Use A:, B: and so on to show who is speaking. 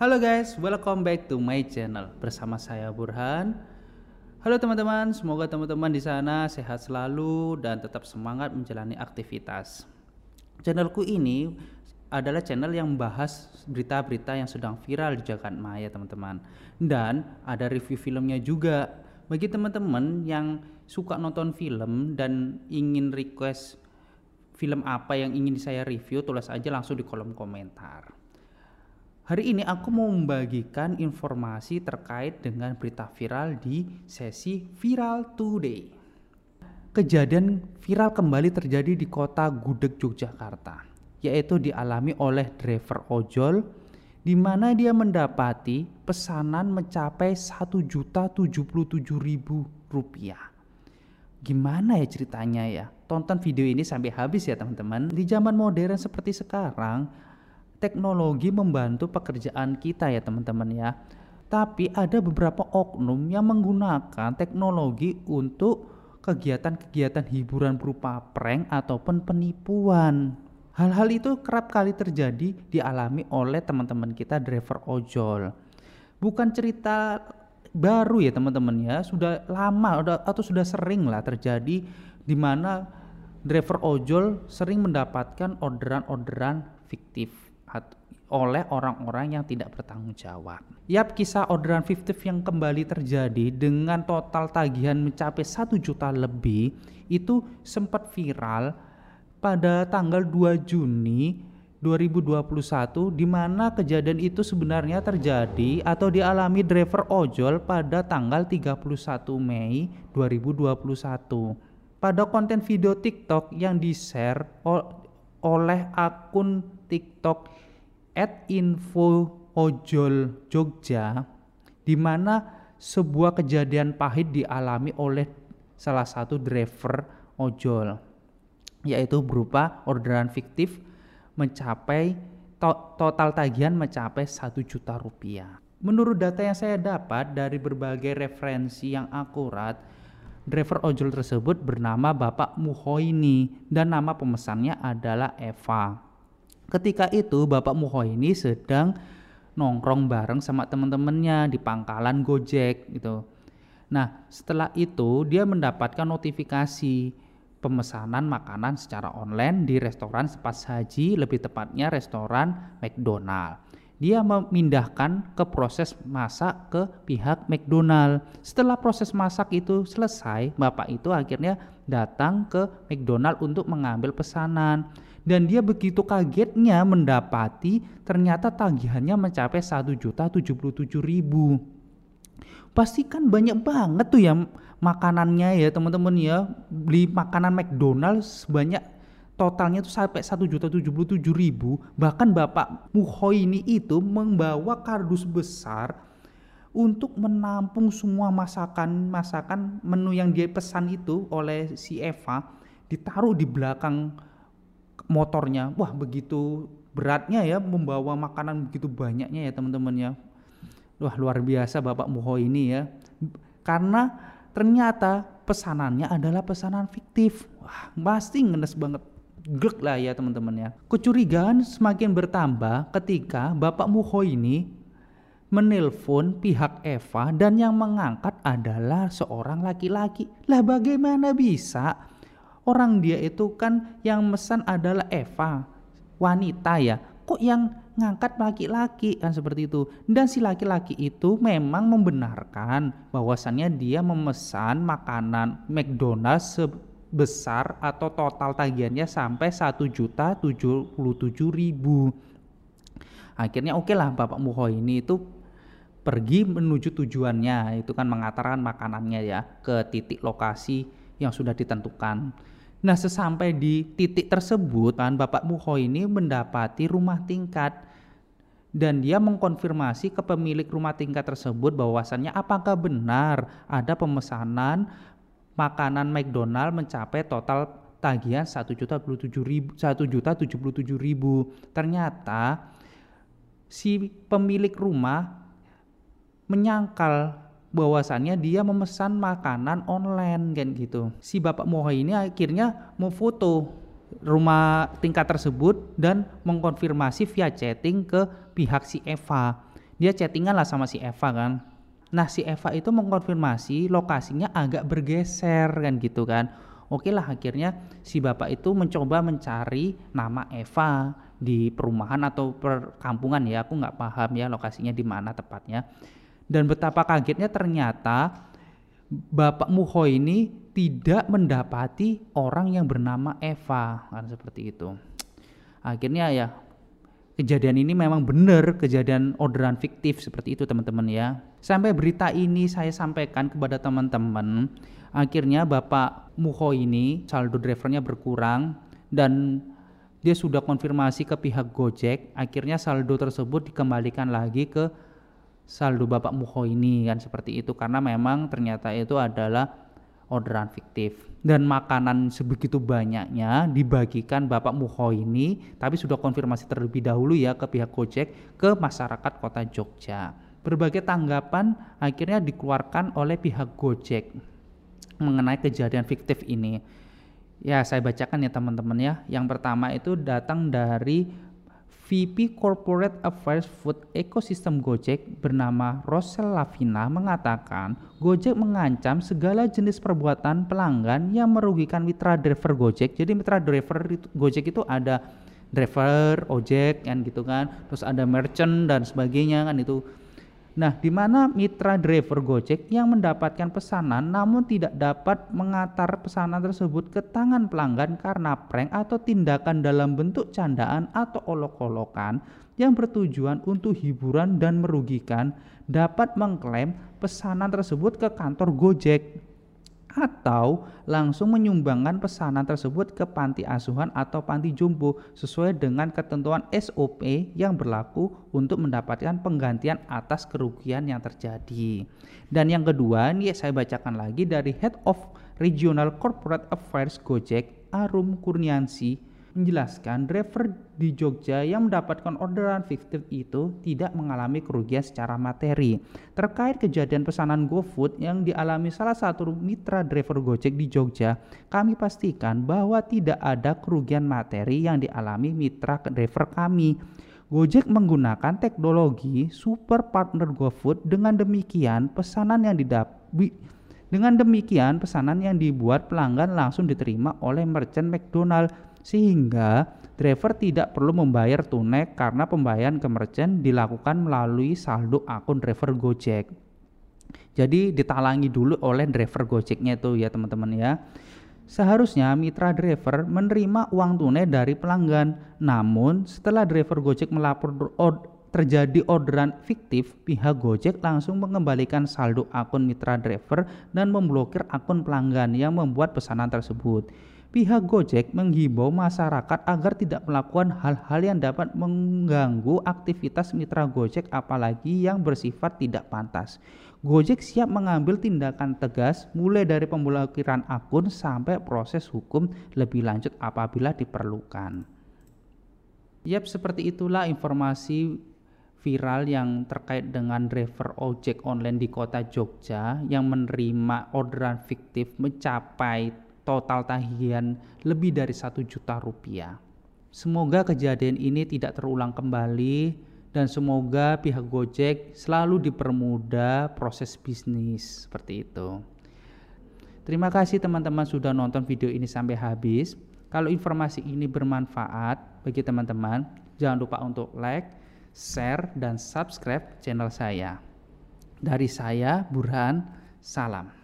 A: Halo guys, welcome back to my channel bersama saya Burhan. Halo teman-teman, semoga teman-teman di sana sehat selalu dan tetap semangat menjalani aktivitas. Channelku ini adalah channel yang membahas berita-berita yang sedang viral di jagat maya teman-teman. Dan ada review filmnya juga. Bagi teman-teman yang suka nonton film dan ingin request film apa yang ingin saya review, tulis aja langsung di kolom komentar. Hari ini aku mau membagikan informasi terkait dengan berita viral di sesi Viral Today. Kejadian viral kembali terjadi di kota Gudeg Yogyakarta, yaitu dialami oleh driver ojol di mana dia mendapati pesanan mencapai Rp1.077.000. Gimana ya ceritanya ya? Tonton video ini sampai habis ya teman-teman. Di zaman modern seperti sekarang, teknologi membantu pekerjaan kita ya teman-teman ya. Tapi ada beberapa oknum yang menggunakan teknologi untuk kegiatan-kegiatan hiburan berupa prank ataupun penipuan. Hal-hal itu kerap kali terjadi dialami oleh teman-teman kita driver ojol. Bukan cerita baru ya teman-teman ya, sudah lama atau sudah sering lah terjadi di mana driver ojol sering mendapatkan orderan-orderan fiktif oleh orang-orang yang tidak bertanggung jawab. Yap, kisah orderan fiktif yang kembali terjadi dengan total tagihan mencapai 1 juta lebih itu sempat viral pada tanggal 2 Juni 2021 di mana kejadian itu sebenarnya terjadi atau dialami driver ojol pada tanggal 31 Mei 2021. Pada konten video TikTok yang di-share oleh akun TikTok at info ojol Jogja di mana sebuah kejadian pahit dialami oleh salah satu driver ojol yaitu berupa orderan fiktif mencapai to total tagihan mencapai satu juta rupiah. Menurut data yang saya dapat dari berbagai referensi yang akurat, driver ojol tersebut bernama Bapak Muhoini dan nama pemesannya adalah Eva. Ketika itu Bapak Muho ini sedang nongkrong bareng sama teman-temannya di pangkalan Gojek gitu. Nah, setelah itu dia mendapatkan notifikasi pemesanan makanan secara online di restoran Sepas Haji, lebih tepatnya restoran McDonald. Dia memindahkan ke proses masak ke pihak McDonald. Setelah proses masak itu selesai, bapak itu akhirnya datang ke McDonald untuk mengambil pesanan. Dan dia begitu kagetnya mendapati ternyata tagihannya mencapai satu juta tujuh puluh tujuh ribu. Pasti kan banyak banget tuh ya makanannya ya teman-teman ya. Beli makanan McDonald sebanyak totalnya tuh sampai satu juta tujuh puluh tujuh ribu. Bahkan bapak Muho ini itu membawa kardus besar untuk menampung semua masakan-masakan menu yang dia pesan itu oleh si Eva ditaruh di belakang motornya. Wah begitu beratnya ya membawa makanan begitu banyaknya ya teman-teman ya. Wah luar biasa Bapak Muho ini ya. Karena ternyata pesanannya adalah pesanan fiktif. Wah pasti ngenes banget glek lah ya teman-teman ya kecurigaan semakin bertambah ketika Bapak Muho ini menelpon pihak Eva dan yang mengangkat adalah seorang laki-laki lah bagaimana bisa Orang dia itu kan yang mesan adalah Eva, wanita ya. Kok yang ngangkat laki-laki kan seperti itu. Dan si laki-laki itu memang membenarkan bahwasannya dia memesan makanan McDonald's sebesar atau total tagihannya sampai satu juta tujuh puluh tujuh ribu. Akhirnya oke okay lah Bapak Muho ini itu pergi menuju tujuannya itu kan mengantarkan makanannya ya ke titik lokasi yang sudah ditentukan. Nah, sesampai di titik tersebut kan Bapak Muho ini mendapati rumah tingkat dan dia mengkonfirmasi ke pemilik rumah tingkat tersebut bahwasannya apakah benar ada pemesanan makanan McDonald mencapai total tagihan satu juta tujuh ribu satu juta tujuh puluh tujuh ribu ternyata si pemilik rumah menyangkal bahwasannya dia memesan makanan online kan gitu. Si Bapak Moha ini akhirnya mau foto rumah tingkat tersebut dan mengkonfirmasi via chatting ke pihak si Eva. dia chattingan lah sama si Eva kan nah si Eva itu mengkonfirmasi lokasinya agak bergeser kan gitu kan. Oke lah akhirnya si bapak itu mencoba mencari nama Eva di perumahan atau perkampungan ya. Aku nggak paham ya lokasinya di mana tepatnya. Dan betapa kagetnya ternyata Bapak Muho ini tidak mendapati orang yang bernama Eva kan seperti itu. Akhirnya ya kejadian ini memang benar kejadian orderan fiktif seperti itu teman-teman ya. Sampai berita ini saya sampaikan kepada teman-teman akhirnya Bapak Muho ini saldo drivernya berkurang dan dia sudah konfirmasi ke pihak Gojek akhirnya saldo tersebut dikembalikan lagi ke saldo Bapak Muho ini kan seperti itu. Karena memang ternyata itu adalah orderan fiktif dan makanan sebegitu banyaknya dibagikan Bapak Muho ini tapi sudah konfirmasi terlebih dahulu ya ke pihak Gojek ke masyarakat kota Jogja. Berbagai tanggapan akhirnya dikeluarkan oleh pihak Gojek mengenai kejadian fiktif ini. Ya saya bacakan ya teman-teman ya. Yang pertama itu datang dari VP Corporate Affairs Food Ecosystem Gojek bernama Rosel Lavina mengatakan Gojek mengancam segala jenis perbuatan pelanggan yang merugikan mitra driver Gojek. Jadi mitra driver Gojek itu ada driver, ojek kan gitu kan, terus ada merchant dan sebagainya kan itu Nah, di mana mitra driver Gojek yang mendapatkan pesanan namun tidak dapat mengantar pesanan tersebut ke tangan pelanggan karena prank atau tindakan dalam bentuk candaan atau olok-olokan yang bertujuan untuk hiburan dan merugikan dapat mengklaim pesanan tersebut ke kantor Gojek atau langsung menyumbangkan pesanan tersebut ke panti asuhan atau panti jompo sesuai dengan ketentuan SOP yang berlaku untuk mendapatkan penggantian atas kerugian yang terjadi. Dan yang kedua, ini saya bacakan lagi dari Head of Regional Corporate Affairs Gojek, Arum Kurniansi menjelaskan driver di Jogja yang mendapatkan orderan fiktif itu tidak mengalami kerugian secara materi. Terkait kejadian pesanan GoFood yang dialami salah satu mitra driver Gojek di Jogja, kami pastikan bahwa tidak ada kerugian materi yang dialami mitra driver kami. Gojek menggunakan teknologi super partner GoFood dengan demikian pesanan yang didapat dengan demikian pesanan yang dibuat pelanggan langsung diterima oleh merchant McDonald sehingga driver tidak perlu membayar tunai karena pembayaran ke merchant dilakukan melalui saldo akun driver Gojek. Jadi ditalangi dulu oleh driver Gojeknya itu ya teman-teman ya. Seharusnya mitra driver menerima uang tunai dari pelanggan. Namun setelah driver Gojek melapor od terjadi orderan fiktif, pihak Gojek langsung mengembalikan saldo akun mitra driver dan memblokir akun pelanggan yang membuat pesanan tersebut pihak Gojek menghimbau masyarakat agar tidak melakukan hal-hal yang dapat mengganggu aktivitas mitra Gojek apalagi yang bersifat tidak pantas. Gojek siap mengambil tindakan tegas mulai dari pemblokiran akun sampai proses hukum lebih lanjut apabila diperlukan. Yap, seperti itulah informasi viral yang terkait dengan driver ojek online di kota Jogja yang menerima orderan fiktif mencapai total tagihan lebih dari satu juta rupiah. Semoga kejadian ini tidak terulang kembali dan semoga pihak Gojek selalu dipermudah proses bisnis seperti itu. Terima kasih teman-teman sudah nonton video ini sampai habis. Kalau informasi ini bermanfaat bagi teman-teman, jangan lupa untuk like, share, dan subscribe channel saya. Dari saya, Burhan, salam.